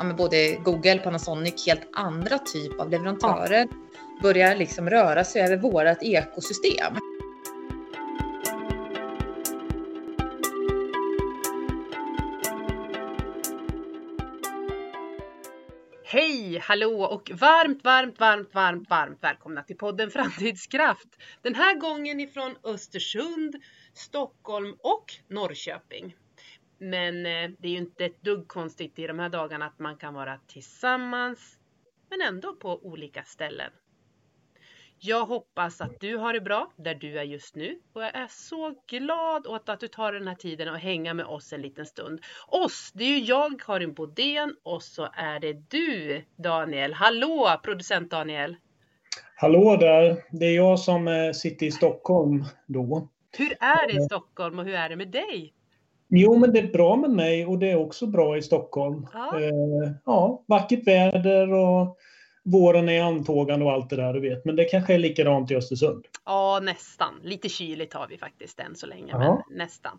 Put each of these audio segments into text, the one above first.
ja, både Google, Panasonic, helt andra typ av leverantörer börjar liksom röra sig över vårt ekosystem. Hej, hallå och varmt, varmt, varmt, varmt, varmt välkomna till podden Framtidskraft. Den här gången ifrån Östersund, Stockholm och Norrköping. Men eh, det är ju inte ett dugg konstigt i de här dagarna att man kan vara tillsammans, men ändå på olika ställen. Jag hoppas att du har det bra där du är just nu och jag är så glad åt att du tar den här tiden och hänga med oss en liten stund. Oss, det är ju jag, Karin Bodén och så är det du, Daniel. Hallå, producent Daniel! Hallå där! Det är jag som eh, sitter i Stockholm då. Hur är det i Stockholm och hur är det med dig? Jo, men det är bra med mig och det är också bra i Stockholm. Ja. Eh, ja, vackert väder och våren är antågande och allt det där du vet. Men det kanske är likadant i Östersund. Ja, nästan. Lite kyligt har vi faktiskt än så länge, Ja. men nästan.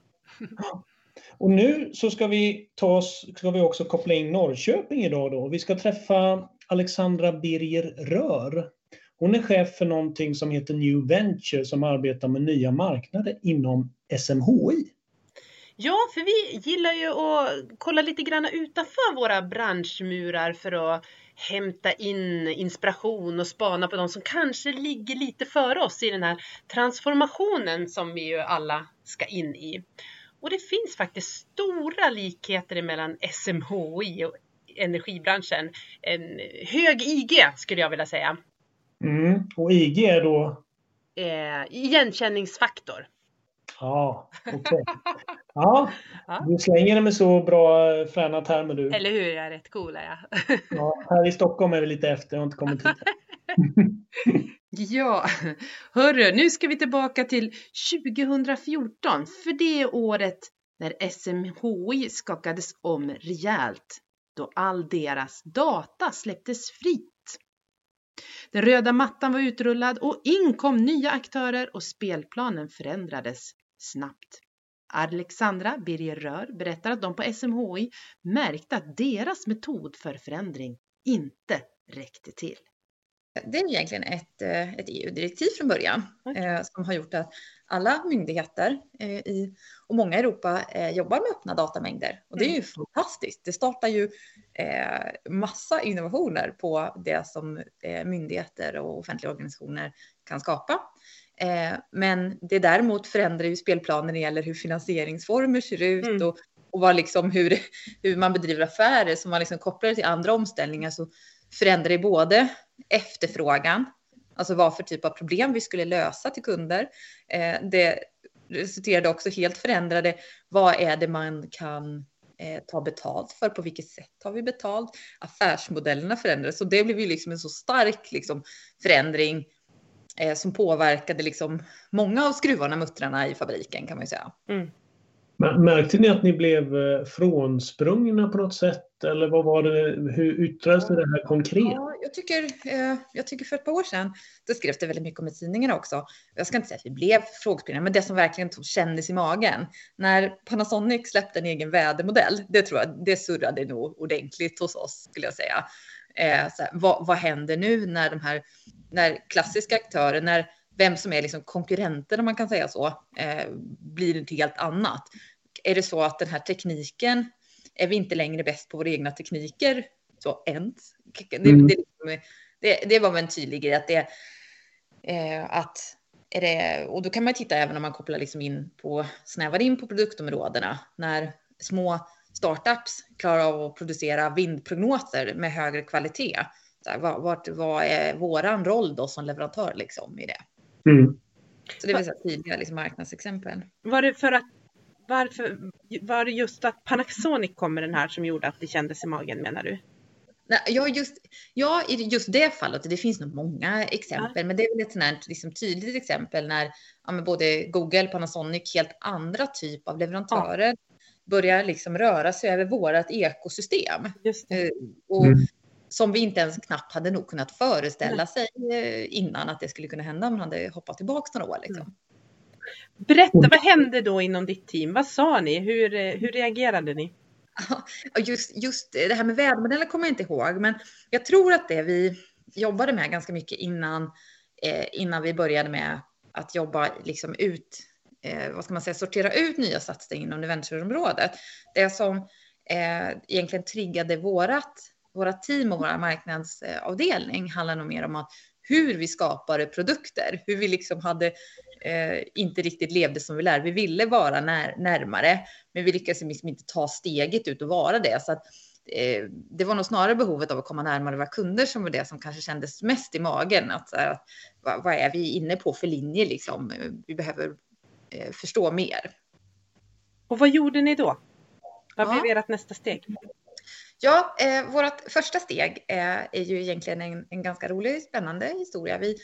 Och nu så ska vi, ta oss, ska vi också koppla in Norrköping idag då. Vi ska träffa Alexandra Birger Rör. Hon är chef för någonting som heter New Venture som arbetar med nya marknader inom SMHI. Ja, för vi gillar ju att kolla lite grann utanför våra branschmurar för att hämta in inspiration och spana på de som kanske ligger lite före oss i den här transformationen som vi ju alla ska in i. Och det finns faktiskt stora likheter mellan SMHI och energibranschen. En hög IG skulle jag vilja säga. Mm. Och IG är då Eh, igenkänningsfaktor. Ja, okej. Ja, du slänger det med så bra eh, fräna termer du. Eller hur? Jag är rätt cool är jag. Ja, här i Stockholm är vi lite efter, jag har inte kommit hit. Ja, hörru, nu ska vi tillbaka till 2014, för det är året när SMHI skakades om rejält, då all deras data släpptes fritt. Den röda mattan var utrullad och in kom nya aktörer och spelplanen förändrades snabbt. Alexandra Birger Rör berättar att de på SMHI märkte att deras metod för förändring inte räckte till. Det är egentligen ett, eh, ett EU-direktiv från början Okej. eh, som har gjort att alla myndigheter eh, i, och många i Europa eh, jobbar med öppna datamängder. Och det är ju fantastiskt. Det startar ju massa innovationer på det som myndigheter och offentliga organisationer kan skapa. Eh, men det däremot förändrar ju spelplanen när det gäller hur finansieringsformer ser ut Mm. och, och vad liksom hur, hur man bedriver affärer. Så man liksom kopplar till andra omställningar så förändrar det både efterfrågan, alltså vad för typ av problem vi skulle lösa till kunder. Eh, det resulterade också helt förändrade, vad är det man kan eh, ta betalt för, på vilket sätt tar vi betalt? Affärsmodellerna förändrades, så det blev ju liksom en så stark liksom, förändring eh, som påverkade liksom många av skruvarna, muttrarna i fabriken kan man ju säga. Men Märkte ni att ni blev eh, frånsprungna på något sätt? Eller vad var det, hur yttrades det här konkret? Ja, jag tycker, eh, jag tycker för ett par år sedan, då skrevs det väldigt mycket om i tidningarna också. Jag ska inte säga att vi blev frågespringare, men det som verkligen tog- kändes i magen. När Panasonic släppte en egen vädermodell, det tror jag, det surrade nog ordentligt hos oss, skulle jag säga. Eh, så här, vad, vad händer nu när de här, när klassiska aktörer, när vem som är liksom konkurrenter, om man kan säga så, eh, blir ett helt annat. Är det så att den här tekniken, är vi inte längre bäst på våra egna tekniker så ens? Det, Mm. det, det, det var väl en tydlig grej att det eh, att är det, och då kan man titta även om man kopplar liksom in på snävar in på produktområdena när små startups klarar av att producera vindprognoser med högre kvalitet. Så här, vad, vart, vad är våran roll då som leverantör liksom i det? Mm. Så det är väl tydliga liksom, marknadsexempel. Var det för att varför var det just att Panasonic kom med den här som gjorde att det kändes i magen menar du? Nej, ja, just, ja, i just det fallet, det finns nog många exempel, men det är väl ett sånt här, liksom, tydligt exempel när ja, men både Google, Panasonic, helt andra typ av leverantörer börjar liksom röra sig över vårt ekosystem. Just det. Eh, och Mm. som vi inte ens knappt hade nog kunnat föreställa sig eh, innan att det skulle kunna hända om man hade hoppat tillbaka några år. Liksom. Berätta, vad hände då inom ditt team? Vad sa ni? Hur, eh, hur reagerade ni? just, just det här med vädermodeller kommer jag inte ihåg, men jag tror att det vi jobbade med ganska mycket innan, eh, innan vi började med att jobba liksom ut, eh, vad ska man säga, sortera ut nya satsningar inom ventureområdet. Det som eh, egentligen triggade vårat, våra team och vår marknadsavdelning handlar nog mer om att hur vi skapade produkter, hur vi liksom hade eh, inte riktigt levde som vi lär. Vi ville vara när, närmare, men vi lyckades liksom inte ta steget ut och vara det. Så att, eh, det var nog snarare behovet av att komma närmare våra kunder som var det som kanske kändes mest i magen. Att, att vad, vad, är vi inne på för linje liksom? Vi behöver förstå mer. Och vad gjorde ni då? Vad blev ja. ert nästa steg? Ja, eh, vårt första steg eh, är ju egentligen en, en ganska rolig, spännande historia. Vi,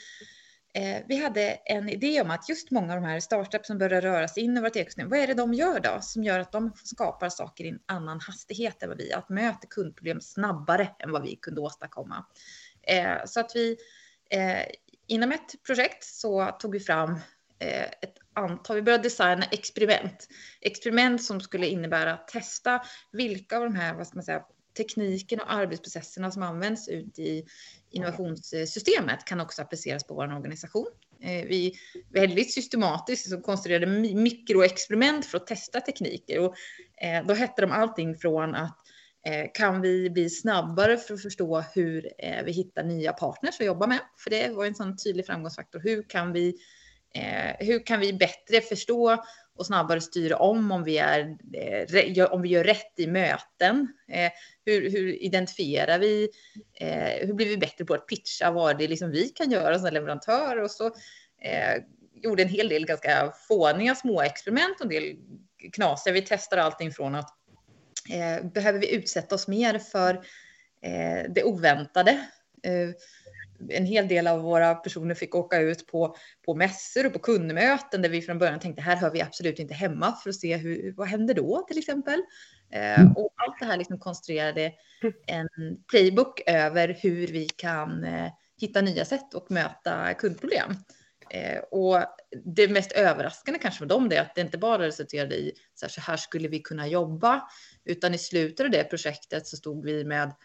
eh, vi hade en idé om att just många av de här startups som börjar röra sig in i vårt ekosystem, vad är det de gör då som gör att de skapar saker i en annan hastighet än vad vi, att möta kundproblem snabbare än vad vi kunde åstadkomma. Eh, så att vi eh, inom ett projekt så tog vi fram eh, ett anta, vi började designa experiment. Experiment som skulle innebära att testa vilka av de här, vad ska man säga, tekniken och arbetsprocesserna som används ut i innovationssystemet kan också appliceras på vår organisation. Eh, vi väldigt systematiskt liksom konstruerade mikroexperiment för att testa tekniker och eh, då hette de allting från att eh, kan vi bli snabbare för att förstå hur vi hittar nya partners att jobba med? För det var en sån tydlig framgångsfaktor. Hur kan vi, Eh, hur kan vi bättre förstå och snabbare styra om om vi, är, eh, om vi gör rätt i möten. Eh, hur, hur identifierar vi? Eh, hur blir vi bättre på att pitcha vad det liksom vi kan göra som leverantör? Och så eh, gjorde en hel del ganska fåniga små experiment och en del knasiga. Vi testar allting från att eh, behöver vi utsätta oss mer för det oväntade? En hel del av våra personer fick åka ut på, på mässor och på kundmöten där vi från början tänkte här hör vi absolut inte hemma för att se hur, vad händer då till exempel. Eh, mm. och allt det här liksom konstruerade en playbook över hur vi kan eh, hitta nya sätt och möta kundproblem. Eh, och det mest överraskande kanske med dem är att det inte bara resulterade i så här, så här skulle vi kunna jobba, utan i slutet av det projektet så stod vi med,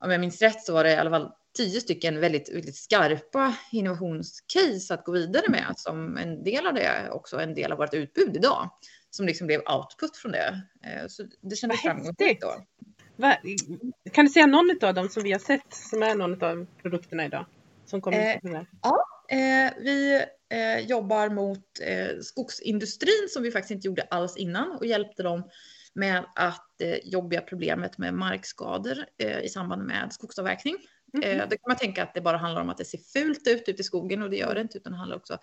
om jag minns rätt så var det i alla fall tio stycken väldigt, väldigt skarpa innovationscase att gå vidare med som en del av det också en del av vårt utbud idag som liksom blev output från det. Eh, så det kändes framgångsrikt då. Kan du säga någon av dem som vi har sett som är någon av produkterna idag? Som kommer eh, ja, eh, vi eh, jobbar mot eh, skogsindustrin som vi faktiskt inte gjorde alls innan och hjälpte dem med att eh, jobbiga problemet med markskador i samband med skogsavverkning. Mm. Eh, då kan man tänka att det bara handlar om att det ser fult ut ute i skogen och det gör det inte, utan det handlar också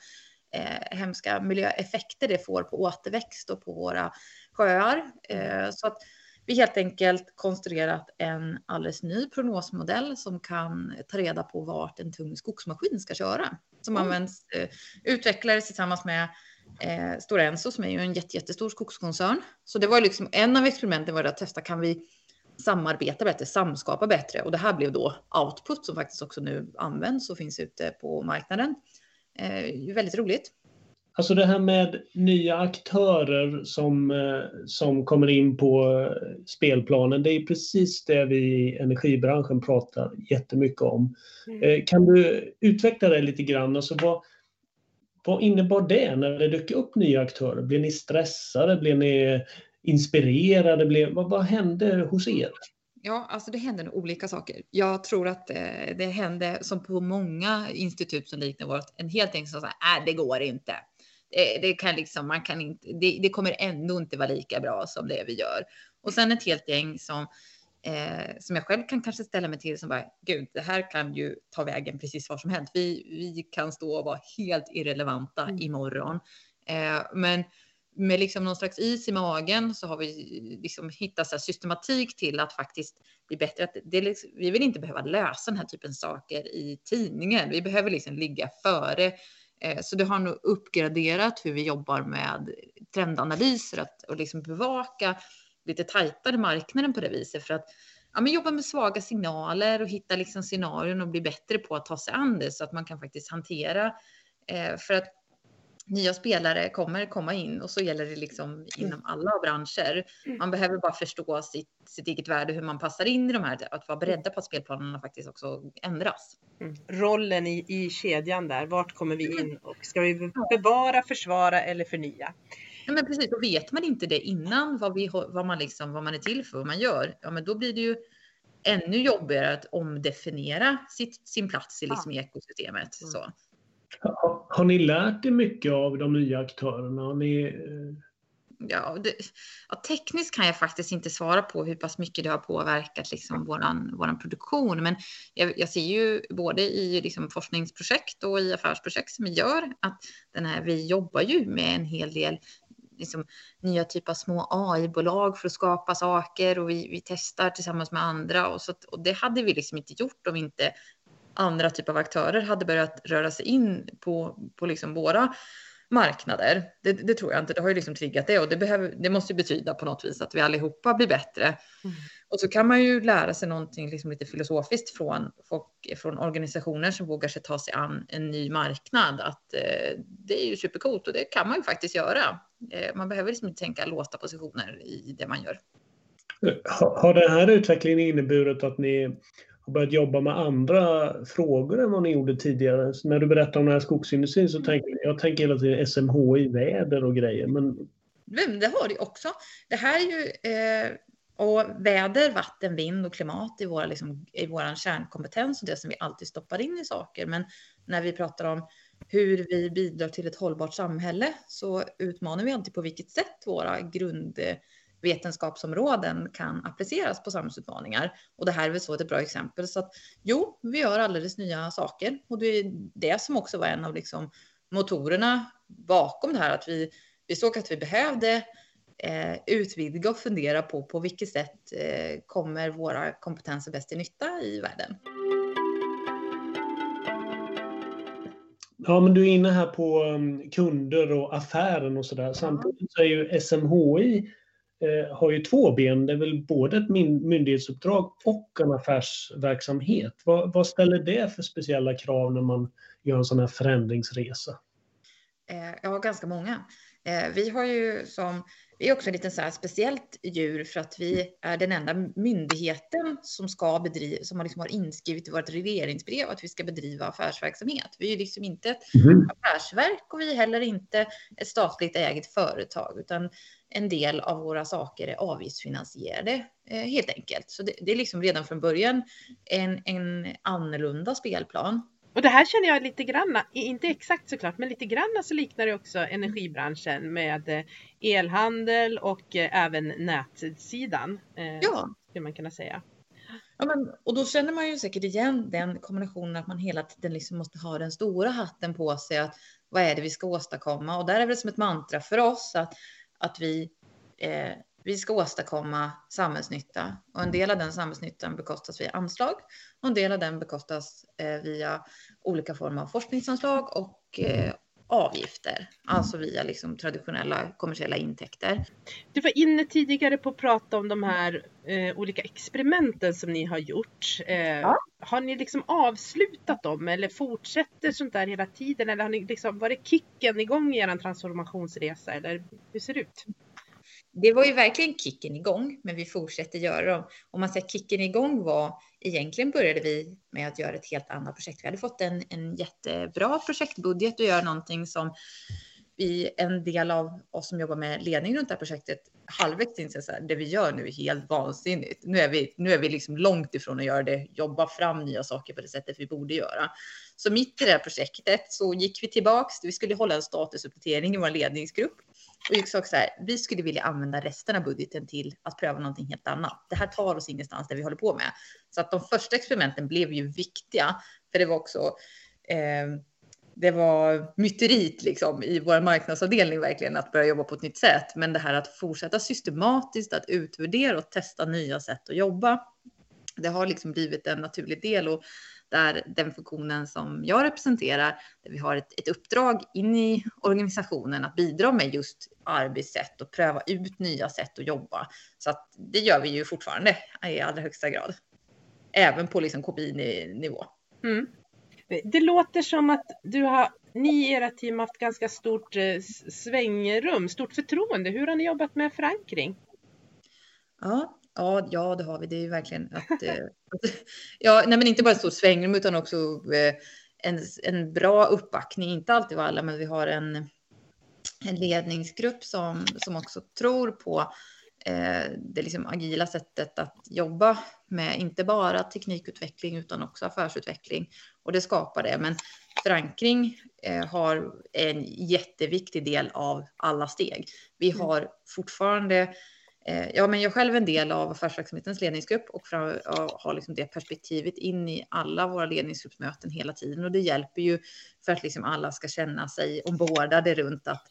eh, hemska miljöeffekter det får på återväxt och på våra sjöar. Eh, så att vi helt enkelt konstruerat en alldeles ny prognosmodell som kan ta reda på vart en tung skogsmaskin ska köra. Som mm. används, eh, utvecklades tillsammans med eh, Stora Enso som är ju en jätte, jättestor skogskoncern. Så det var liksom en av experimenten var att testa, kan vi samarbeta bättre, samskapa bättre. Och det här blev då output som faktiskt också nu används och finns ute på marknaden. Eh, väldigt roligt. Alltså det här med nya aktörer som, eh, som kommer in på eh, spelplanen, det är precis det vi i energibranschen pratar jättemycket om. Mm. Eh, kan du utveckla det lite grann? Alltså vad, vad innebar det när det dök upp nya aktörer? Blev ni stressade? Blev ni inspirerade blev? Vad, vad hände hos er? Ja, alltså det hände nog olika saker. Jag tror att eh, det hände som på många institut som liknar vårt, en helt enkelt så här, äh, det går inte. Det, det, kan liksom, man kan inte, det, det, kommer ändå inte vara lika bra som det vi gör. Och sen ett helt gäng som, eh, som jag själv kan kanske ställa mig till som bara, gud, det här kan ju ta vägen precis var som helst. Vi, vi kan stå och vara helt irrelevanta mm. imorgon. Eh, men med liksom någon slags is i magen så har vi liksom hittat så systematik till att faktiskt bli bättre. Att det liksom, vi vill inte behöva lösa den här typen av saker i tidningen. Vi behöver liksom ligga före. Eh, så det har nog uppgraderat hur vi jobbar med trendanalyser att, och liksom bevaka lite tajtare marknaden på det viset för att ja, men jobba med svaga signaler och hitta liksom scenarion och bli bättre på att ta sig an det så att man kan faktiskt hantera. Eh, för att nya spelare kommer komma in och så gäller det liksom inom alla branscher. Man behöver bara förstå sitt, sitt eget värde, hur man passar in i de här, att vara beredda på att spelplanerna faktiskt också ändras. Mm. Rollen i, i kedjan där, vart kommer vi in och ska vi bevara, försvara eller förnya? Ja, men precis, och vet man inte det innan vad, vi, vad, man liksom, vad man är till för, vad man gör, ja men då blir det ju ännu jobbigare att omdefiniera sitt, sin plats i, liksom, i ekosystemet. Så. Har, ni lärt er mycket av de nya aktörerna? Har ni, Ja, det, ja, tekniskt kan jag faktiskt inte svara på hur pass mycket det har påverkat liksom våran, våran produktion. Men jag, jag ser ju både i liksom forskningsprojekt och i affärsprojekt som vi gör att den här, vi jobbar ju med en hel del liksom, nya typer av små AI-bolag för att skapa saker och vi, vi testar tillsammans med andra. Och, så, och det hade vi liksom inte gjort om inte andra typer av aktörer hade börjat röra sig in på, på liksom våra marknader. Det, det, tror jag inte. Det har ju liksom triggat det och det, behöver, det måste ju betyda på något vis att vi allihopa blir bättre. Mm. Och så kan man ju lära sig någonting liksom lite filosofiskt från, folk, från organisationer som vågar sig ta sig an en ny marknad. Att eh, det är ju supercoolt och det kan man ju faktiskt göra. Eh, man behöver liksom inte tänka låsta positioner i det man gör. Har den här utvecklingen inneburit att ni har börjat jobba med andra frågor än vad ni gjorde tidigare. Så när du berättar om den här skogsindustrin så tänker jag tänker hela tiden SMHI, väder och grejer. Men... Det har det också. Det här är ju eh, och väder, vatten, vind och klimat i, våra, liksom, i vår kärnkompetens och det som vi alltid stoppar in i saker. Men när vi pratar om hur vi bidrar till ett hållbart samhälle så utmanar vi alltid på vilket sätt våra grund vetenskapsområden kan appliceras på samhällsutmaningar. Och det här är väl så ett bra exempel. Så att jo, vi gör alldeles nya saker och det är det som också var en av liksom motorerna bakom det här, att vi, vi såg att vi behövde eh, utvidga och fundera på på vilket sätt eh, kommer våra kompetenser bäst till nytta i världen. Ja, men du är inne här på um, kunder och affären och sådär. Samtidigt så är ju SMHI eh, har ju två ben. Det är väl både ett myndighetsuppdrag och en affärsverksamhet. Vad, vad ställer det för speciella krav när man gör en sån här förändringsresa? Eh, ja, ganska många. Eh, vi har ju som vi är också lite så här speciellt djur för att vi är den enda myndigheten som ska bedriva, som har, liksom har inskrivet i vårt regleringsbrev att vi ska bedriva affärsverksamhet. Vi är liksom inte ett mm. affärsverk och vi är heller inte ett statligt ägt företag, utan en del av våra saker är avgiftsfinansierade eh, helt enkelt. Så det, det, är liksom redan från början en, en annorlunda spelplan. Och det här känner jag lite grann, inte exakt såklart, men lite grann så liknar det också energibranschen med eh, elhandel och eh, även nätsidan. Ja. Skulle man kunna säga. Ja, men, och då känner man ju säkert igen den kombinationen att man hela tiden liksom måste ha den stora hatten på sig. Att vad är det vi ska åstadkomma? Och där är det som ett mantra för oss att att vi, eh, vi ska åstadkomma samhällsnytta och en del av den samhällsnyttan bekostas via anslag och en del av den bekostas eh, via olika former av forskningsanslag och eh, avgifter, alltså via liksom traditionella kommersiella intäkter. Du var inne tidigare på att prata om de här eh, olika experimenten som ni har gjort. Eh, ja. Har ni liksom avslutat dem eller fortsätter sånt där hela tiden? Eller har ni liksom, var det kicken igång i er transformationsresa eller hur ser det ut? Det var ju verkligen kicken igång, men vi fortsätter göra dem. Om man säger kicken igång var, egentligen började vi med att göra ett helt annat projekt. Vi hade fått en, en jättebra projektbudget och göra någonting som vi, en del av oss som jobbar med ledning runt det här projektet, halvvägs inser så här, det vi gör nu är helt vansinnigt. Nu är vi, nu är vi liksom långt ifrån att göra det, jobba fram nya saker på det sättet vi borde göra. Så mitt i det här projektet så gick vi tillbaks, vi skulle hålla en statusuppdatering i vår ledningsgrupp och jag sa så här, vi skulle vilja använda resten av budgeten till att pröva någonting helt annat. Det här tar oss ingenstans där vi håller på med. Så att de första experimenten blev ju viktiga, för det var också eh, det var myterit liksom i vår marknadsavdelning verkligen att börja jobba på ett nytt sätt. Men det här att fortsätta systematiskt att utvärdera och testa nya sätt att jobba. Det har liksom blivit en naturlig del och där den funktionen som jag representerar, där vi har ett, ett uppdrag in i organisationen att bidra med just arbetssätt och pröva ut nya sätt att jobba. Så att det gör vi ju fortfarande i allra högsta grad. Även på liksom KPI-nivå. Mm. Det låter som att du har ni i era team haft ganska stort eh, svängrum, stort förtroende. Hur har ni jobbat med förankring? Ja, ja, ja det har vi. Det är ju verkligen att... Eh, ja, nej, men inte bara ett stort svängrum utan också eh, en, en bra uppbackning. Inte alltid av alla, men vi har en, en ledningsgrupp som, som också tror på eh, det liksom agila sättet att jobba med inte bara teknikutveckling utan också affärsutveckling. Och det skapar det. Men förankring eh, har en jätteviktig del av alla steg. Vi mm. har fortfarande Eh, ja, men jag är själv en del av affärsverksamhetens ledningsgrupp och har liksom det perspektivet in i alla våra ledningsgruppsmöten hela tiden. Och det hjälper ju för att liksom alla ska känna sig ombordade runt att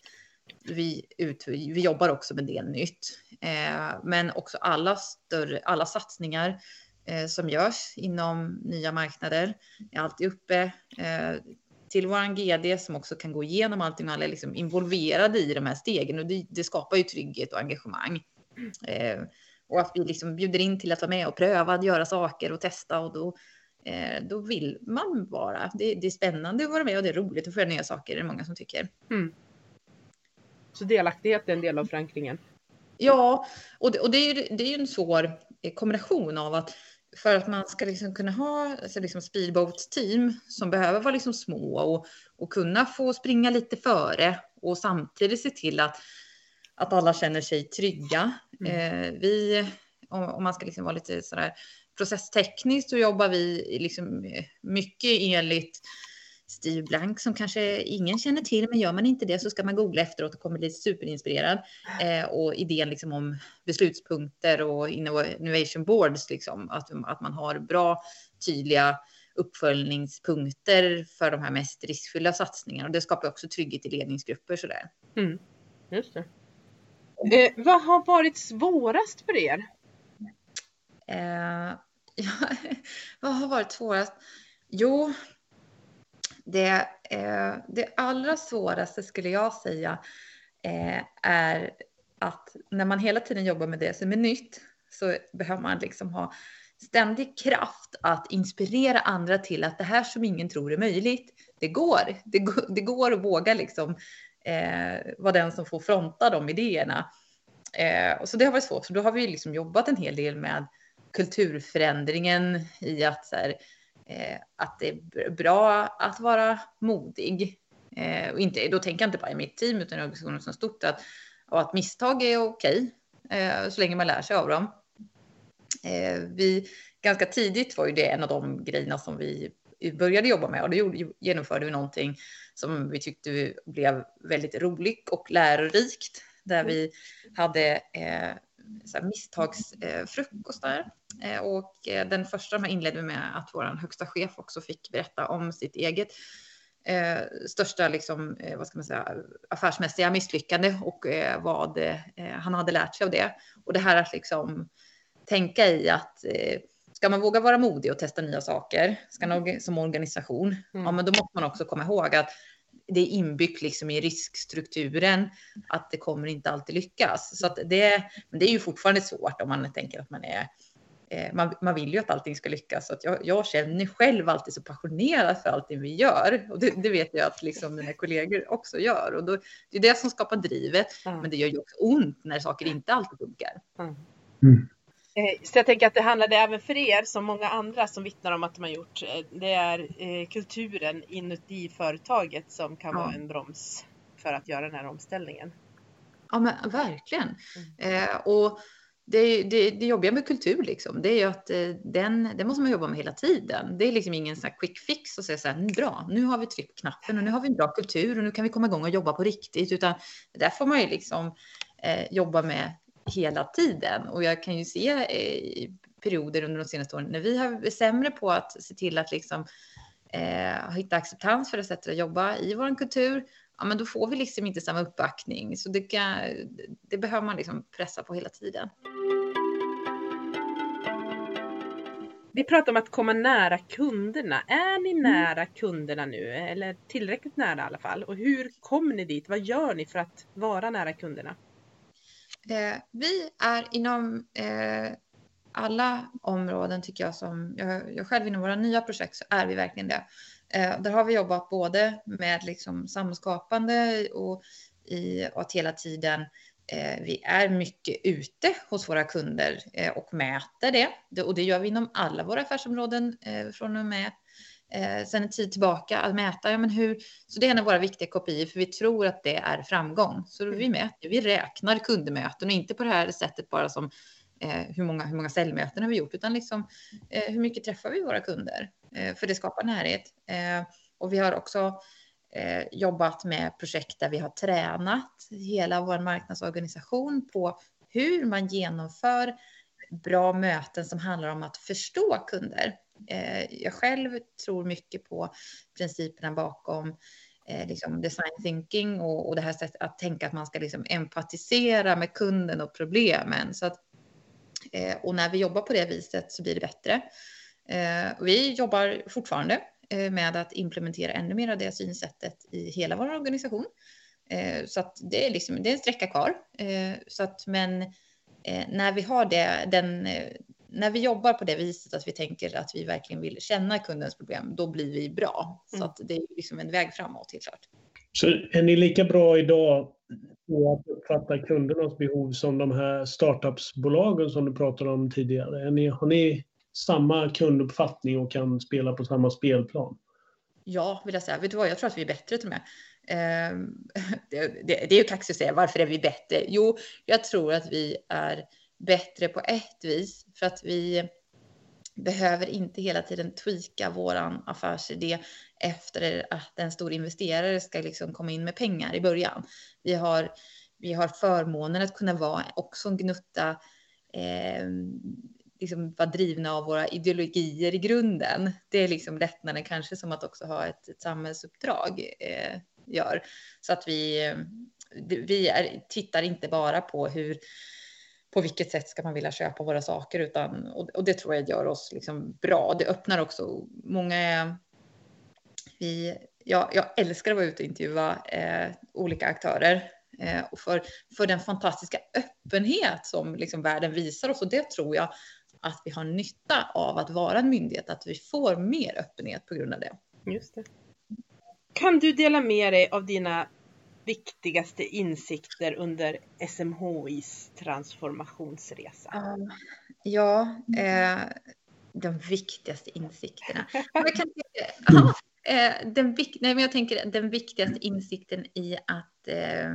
vi, ut, vi jobbar också med det nytt. Eh, men också alla, större, alla satsningar eh, som görs inom nya marknader är alltid uppe eh, till vår GD som också kan gå igenom allting och alla är liksom involverade i de här stegen och det, det skapar ju trygghet och engagemang. Eh, och att vi liksom bjuder in till att vara med och pröva att göra saker och testa och då, eh, då vill man vara. Det, det, är spännande att vara med och det är roligt att få göra nya saker, det är många som tycker. Mm. Så delaktighet är en del av förankringen? Ja, och det, och det är ju det är en svår kombination av att för att man ska liksom kunna ha alltså liksom speedboat-team som behöver vara liksom små och, och kunna få springa lite före och samtidigt se till att, att alla känner sig trygga. Mm. Eh, vi, om, om, man ska liksom vara lite sådär processtekniskt så jobbar vi liksom mycket enligt Steve Blank som kanske ingen känner till, men gör man inte det så ska man googla efteråt och kommer bli superinspirerad. Eh, och idén liksom om beslutspunkter och innovation boards, liksom, att, att man har bra, tydliga uppföljningspunkter för de här mest riskfyllda satsningarna. Och det skapar också trygghet i ledningsgrupper. Sådär. Mm, just det. Eh, vad har varit svårast för er? Eh, ja, vad har varit svårast? Jo, det, eh, det allra svåraste skulle jag säga eh, är att när man hela tiden jobbar med det som är nytt så behöver man liksom ha ständig kraft att inspirera andra till att det här som ingen tror är möjligt, det går. Det, går, det går att våga liksom eh, vara den som får fronta de idéerna. Eh, och så det har varit svårt, så då har vi liksom jobbat en hel del med kulturförändringen i att så här, eh, att det är bra att vara modig. Eh, och inte, då tänker jag inte bara i mitt team utan i organisationen som stort att, och att misstag är okej eh, så länge man lär sig av dem. Eh, vi, ganska tidigt var ju det en av de grejerna som vi började jobba med och då genomförde vi någonting som vi tyckte blev väldigt roligt och lärorikt där vi hade eh, så misstagsfrukostar. Eh, eh, och eh, den första de inledde vi med att vår högsta chef också fick berätta om sitt eget eh, största liksom, eh, vad ska man säga, affärsmässiga misslyckande och eh, vad eh, han hade lärt sig av det. Och det här att liksom tänka i att eh, ska man våga vara modig och testa nya saker ska man, som organisation, mm. ja, men då måste man också komma ihåg att det är inbyggt liksom i riskstrukturen att det kommer inte alltid lyckas. Så att det, men det är ju fortfarande svårt om man tänker att man är eh, man, man vill ju att allting ska lyckas. Så att jag, jag känner själv alltid så passionerad för allting vi gör. Och det, det vet jag att liksom mina kollegor också gör. Och då, det är det som skapar drivet. Mm. Men det gör ju också ont när saker inte alltid funkar. Mm. Mm. Eh, så jag tänker att det handlade även för er som många andra som vittnar om att de har gjort. Eh, det är eh, kulturen inuti företaget som kan ja. vara en broms för att göra den här omställningen. Ja, men verkligen. Mm. Eh, och det, det, det jobbiga med kultur liksom, det är ju att den, den måste man jobba med hela tiden. Det är liksom ingen sån quick fix och säga så här, bra, nu har vi tryckt knappen och nu har vi en bra kultur och nu kan vi komma igång och jobba på riktigt, utan där får man ju liksom eh, jobba med hela tiden. Och jag kan ju se eh, perioder under de senaste åren när vi har sämre på att se till att liksom eh, hitta acceptans för det sättet att jobba i vår kultur. Ja, men då får vi liksom inte samma uppbackning. Så det, kan, det behöver man liksom pressa på hela tiden. Vi pratar om att komma nära kunderna. Är ni mm. nära kunderna nu? Eller tillräckligt nära i alla fall? Och hur kommer ni dit? Vad gör ni för att vara nära kunderna? Eh, vi är inom eh, alla områden tycker jag som jag, jag själv inom våra nya projekt så är vi verkligen det. Eh, där har vi jobbat både med liksom samskapande och i att hela tiden eh, vi är mycket ute hos våra kunder eh, och mäter det. Och det gör vi inom alla våra affärsområden eh, från och med eh, sen en tid tillbaka att mäta. Ja, men hur, så det är en av våra viktiga kopior för vi tror att det är framgång. Så vi mm. mäter, vi räknar kundmöten och inte på det här sättet bara som eh, hur, många, hur många säljmöten har vi gjort, utan liksom eh, hur mycket träffar vi våra kunder? Eh, för det skapar närhet. Eh, och vi har också eh, jobbat med projekt där vi har tränat hela vår marknadsorganisation på hur man genomför bra möten som handlar om att förstå kunder. Eh, jag själv tror mycket på principerna bakom eh, liksom design thinking och, och det här sättet att tänka att man ska liksom empatisera med kunden och problemen. Så att, eh, och när vi jobbar på det viset så blir det bättre. Eh, vi jobbar fortfarande eh, med att implementera ännu mer av det synsättet i hela vår organisation. Eh, så att det är, liksom, det är en sträcka kvar. Så att, men när vi har det, den, när vi jobbar på det viset att vi tänker att vi verkligen vill känna kundens problem, då blir vi bra. Mm. Så att det är liksom en väg framåt helt klart. Så är ni lika bra idag på att uppfatta kundernas behov som de här startupsbolagen som du pratade om tidigare? Är ni, har ni samma kunduppfattning och kan spela på samma spelplan? Ja, vill jag säga. Vet du vad, jag tror att vi är bättre till och med. Eh, det, det, det är ju kaxigt att säga varför är vi bättre? Jo, jag tror att vi är bättre på ett vis för att vi behöver inte hela tiden tweaka våran affärsidé efter att en stor investerare ska liksom komma in med pengar i början. Vi har, vi har förmånen att kunna vara också en gnutta eh, liksom vara drivna av våra ideologier i grunden. Det är liksom lättnaden kanske som att också ha ett, ett samhällsuppdrag eh, gör. Så att vi, eh, vi är, tittar inte bara på hur på vilket sätt ska man vilja köpa våra saker utan och, och det tror jag gör oss liksom bra. Det öppnar också många. Vi, ja, jag älskar att vara ute och intervjua eh, olika aktörer eh, och för, för den fantastiska öppenhet som liksom världen visar oss och det tror jag att vi har nytta av att vara en myndighet, att vi får mer öppenhet på grund av det. Just det. Kan du dela med dig av dina viktigaste insikter under SMHIs transformationsresa? Um, ja, eh, de viktigaste insikterna. Jag kan, aha, eh, den, nej, men jag tänker den viktigaste insikten i att eh,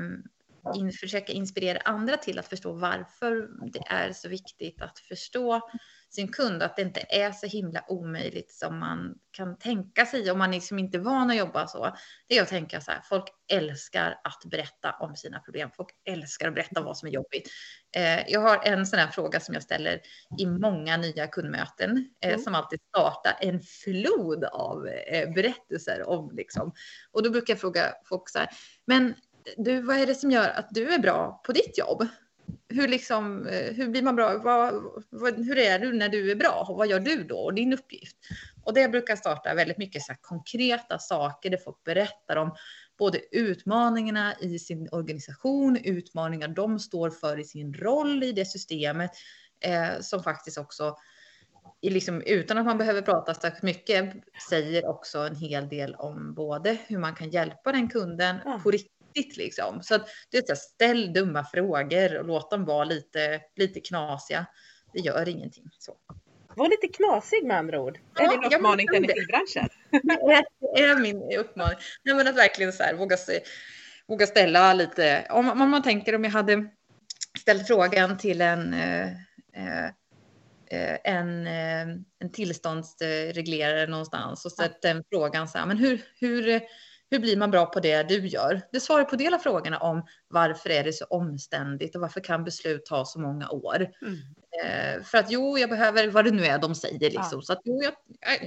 in, försöka inspirera andra till att förstå varför det är så viktigt att förstå sin kund, att det inte är så himla omöjligt som man kan tänka sig om man liksom inte är van att jobba så. Det är att tänka så här, folk älskar att berätta om sina problem. Folk älskar att berätta vad som är jobbigt. Eh, jag har en sån här fråga som jag ställer i många nya kundmöten eh, mm. som alltid startar en flod av eh, berättelser om liksom. Och då brukar jag fråga folk så här, men du, vad är det som gör att du är bra på ditt jobb? Hur, liksom, eh, hur blir man bra? Vad, vad, hur är du när du är bra? Och vad gör du då? Och din uppgift? Och det brukar starta väldigt mycket så konkreta saker där folk berättar om både utmaningarna i sin organisation, utmaningar de står för i sin roll i det systemet, eh, som faktiskt också Liksom, utan att man behöver prata så mycket, säger också en hel del om både hur man kan hjälpa den kunden ja. på riktigt viktigt liksom. Så att det är så här, ställ dumma frågor och låt dem vara lite, lite knasiga. Det gör ingenting. Så. Var lite knasig med andra ord. Ja, är din uppmaning till energibranschen? Det är min uppmaning. Nej, men att verkligen så här, våga, våga ställa lite. Om, om man tänker om jag hade ställt frågan till en eh, eh en, eh, en tillståndsreglerare någonstans och ställt den frågan så här, men hur, hur, hur blir man bra på det du gör? Det svarar på del av frågorna om varför är det så omständigt och varför kan beslut ta så många år? Mm. Eh, för att jo, jag behöver vad det nu är de säger liksom. Ja. Så att jo, jag,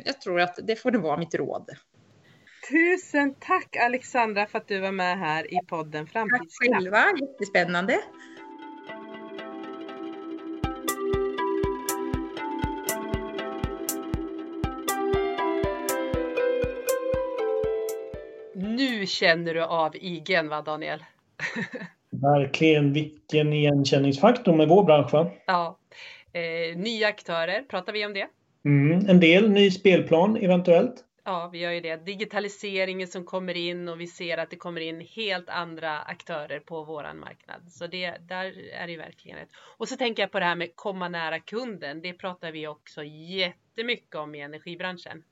jag, tror att det får det vara mitt råd. Tusen tack Alexandra för att du var med här i podden Framtidskraft. Tack själva, jättespännande. Känner du av IGN va Daniel? Verkligen, vilken igenkänningsfaktor med vår bransch va? Ja. Eh, nya aktörer, pratar vi om det? Mm, en del, ny spelplan eventuellt. Ja, vi gör ju det. Digitaliseringen som kommer in och vi ser att det kommer in helt andra aktörer på våran marknad. Så det, där är det verkligen ett. Och så tänker jag på det här med komma nära kunden. Det pratar vi också jättemycket om i energibranschen.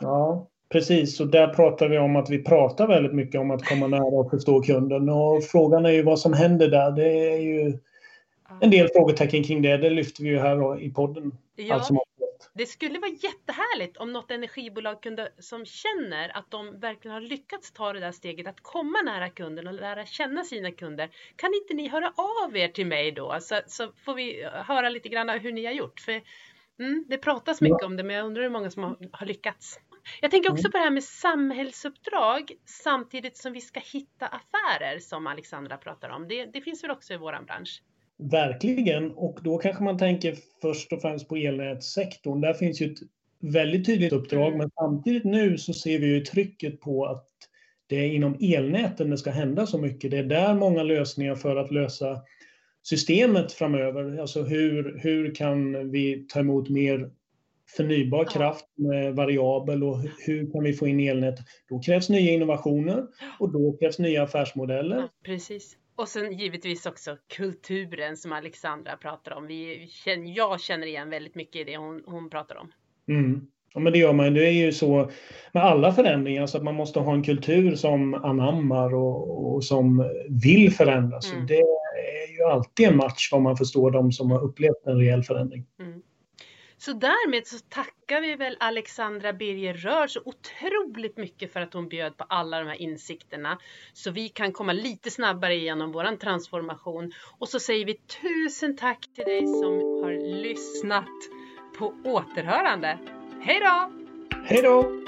Ja, precis. Och där pratar vi om att vi pratar väldigt mycket om att komma nära och förstå kunden. Och frågan är ju vad som händer där. Det är ju en del frågetecken kring det. Det lyfter vi ju här i podden. Ja, det skulle vara jättehärligt om något energibolag kunde, som känner att de verkligen har lyckats ta det där steget att komma nära kunden och lära känna sina kunder. Kan inte ni höra av er till mig då så, så får vi höra lite grann hur ni har gjort. För mm, Det pratas mycket ja. om det men jag undrar hur många som har, har lyckats. Jag tänker också mm. på det här med samhällsuppdrag samtidigt som vi ska hitta affärer som Alexandra pratar om. Det, det finns väl också i vår bransch? Verkligen, och då kanske man tänker först och främst på elnätssektorn. Där finns ju ett väldigt tydligt uppdrag, mm. men samtidigt nu så ser vi ju trycket på att det är inom elnäten det ska hända så mycket. Det är där många lösningar för att lösa systemet framöver. Alltså hur, hur kan vi ta emot mer förnybar kraft med variabel och hur kan vi få in elnät? Då krävs nya innovationer och då krävs nya affärsmodeller. Ja, precis. Och sen givetvis också kulturen som Alexandra pratar om. Vi, jag känner igen väldigt mycket i det hon, hon pratar om. Mm. Ja, men det gör man. Det är ju så med alla förändringar så att man måste ha en kultur som anammar och, och som vill förändras. Mm. Det är ju alltid en match vad man förstår de som har upplevt en rejäl förändring. Mm. Så därmed så tackar vi väl Alexandra Birger Rör så otroligt mycket för att hon bjöd på alla de här insikterna så vi kan komma lite snabbare igenom våran transformation. Och så säger vi tusen tack till dig som har lyssnat på återhörande. Hej då! Hej då!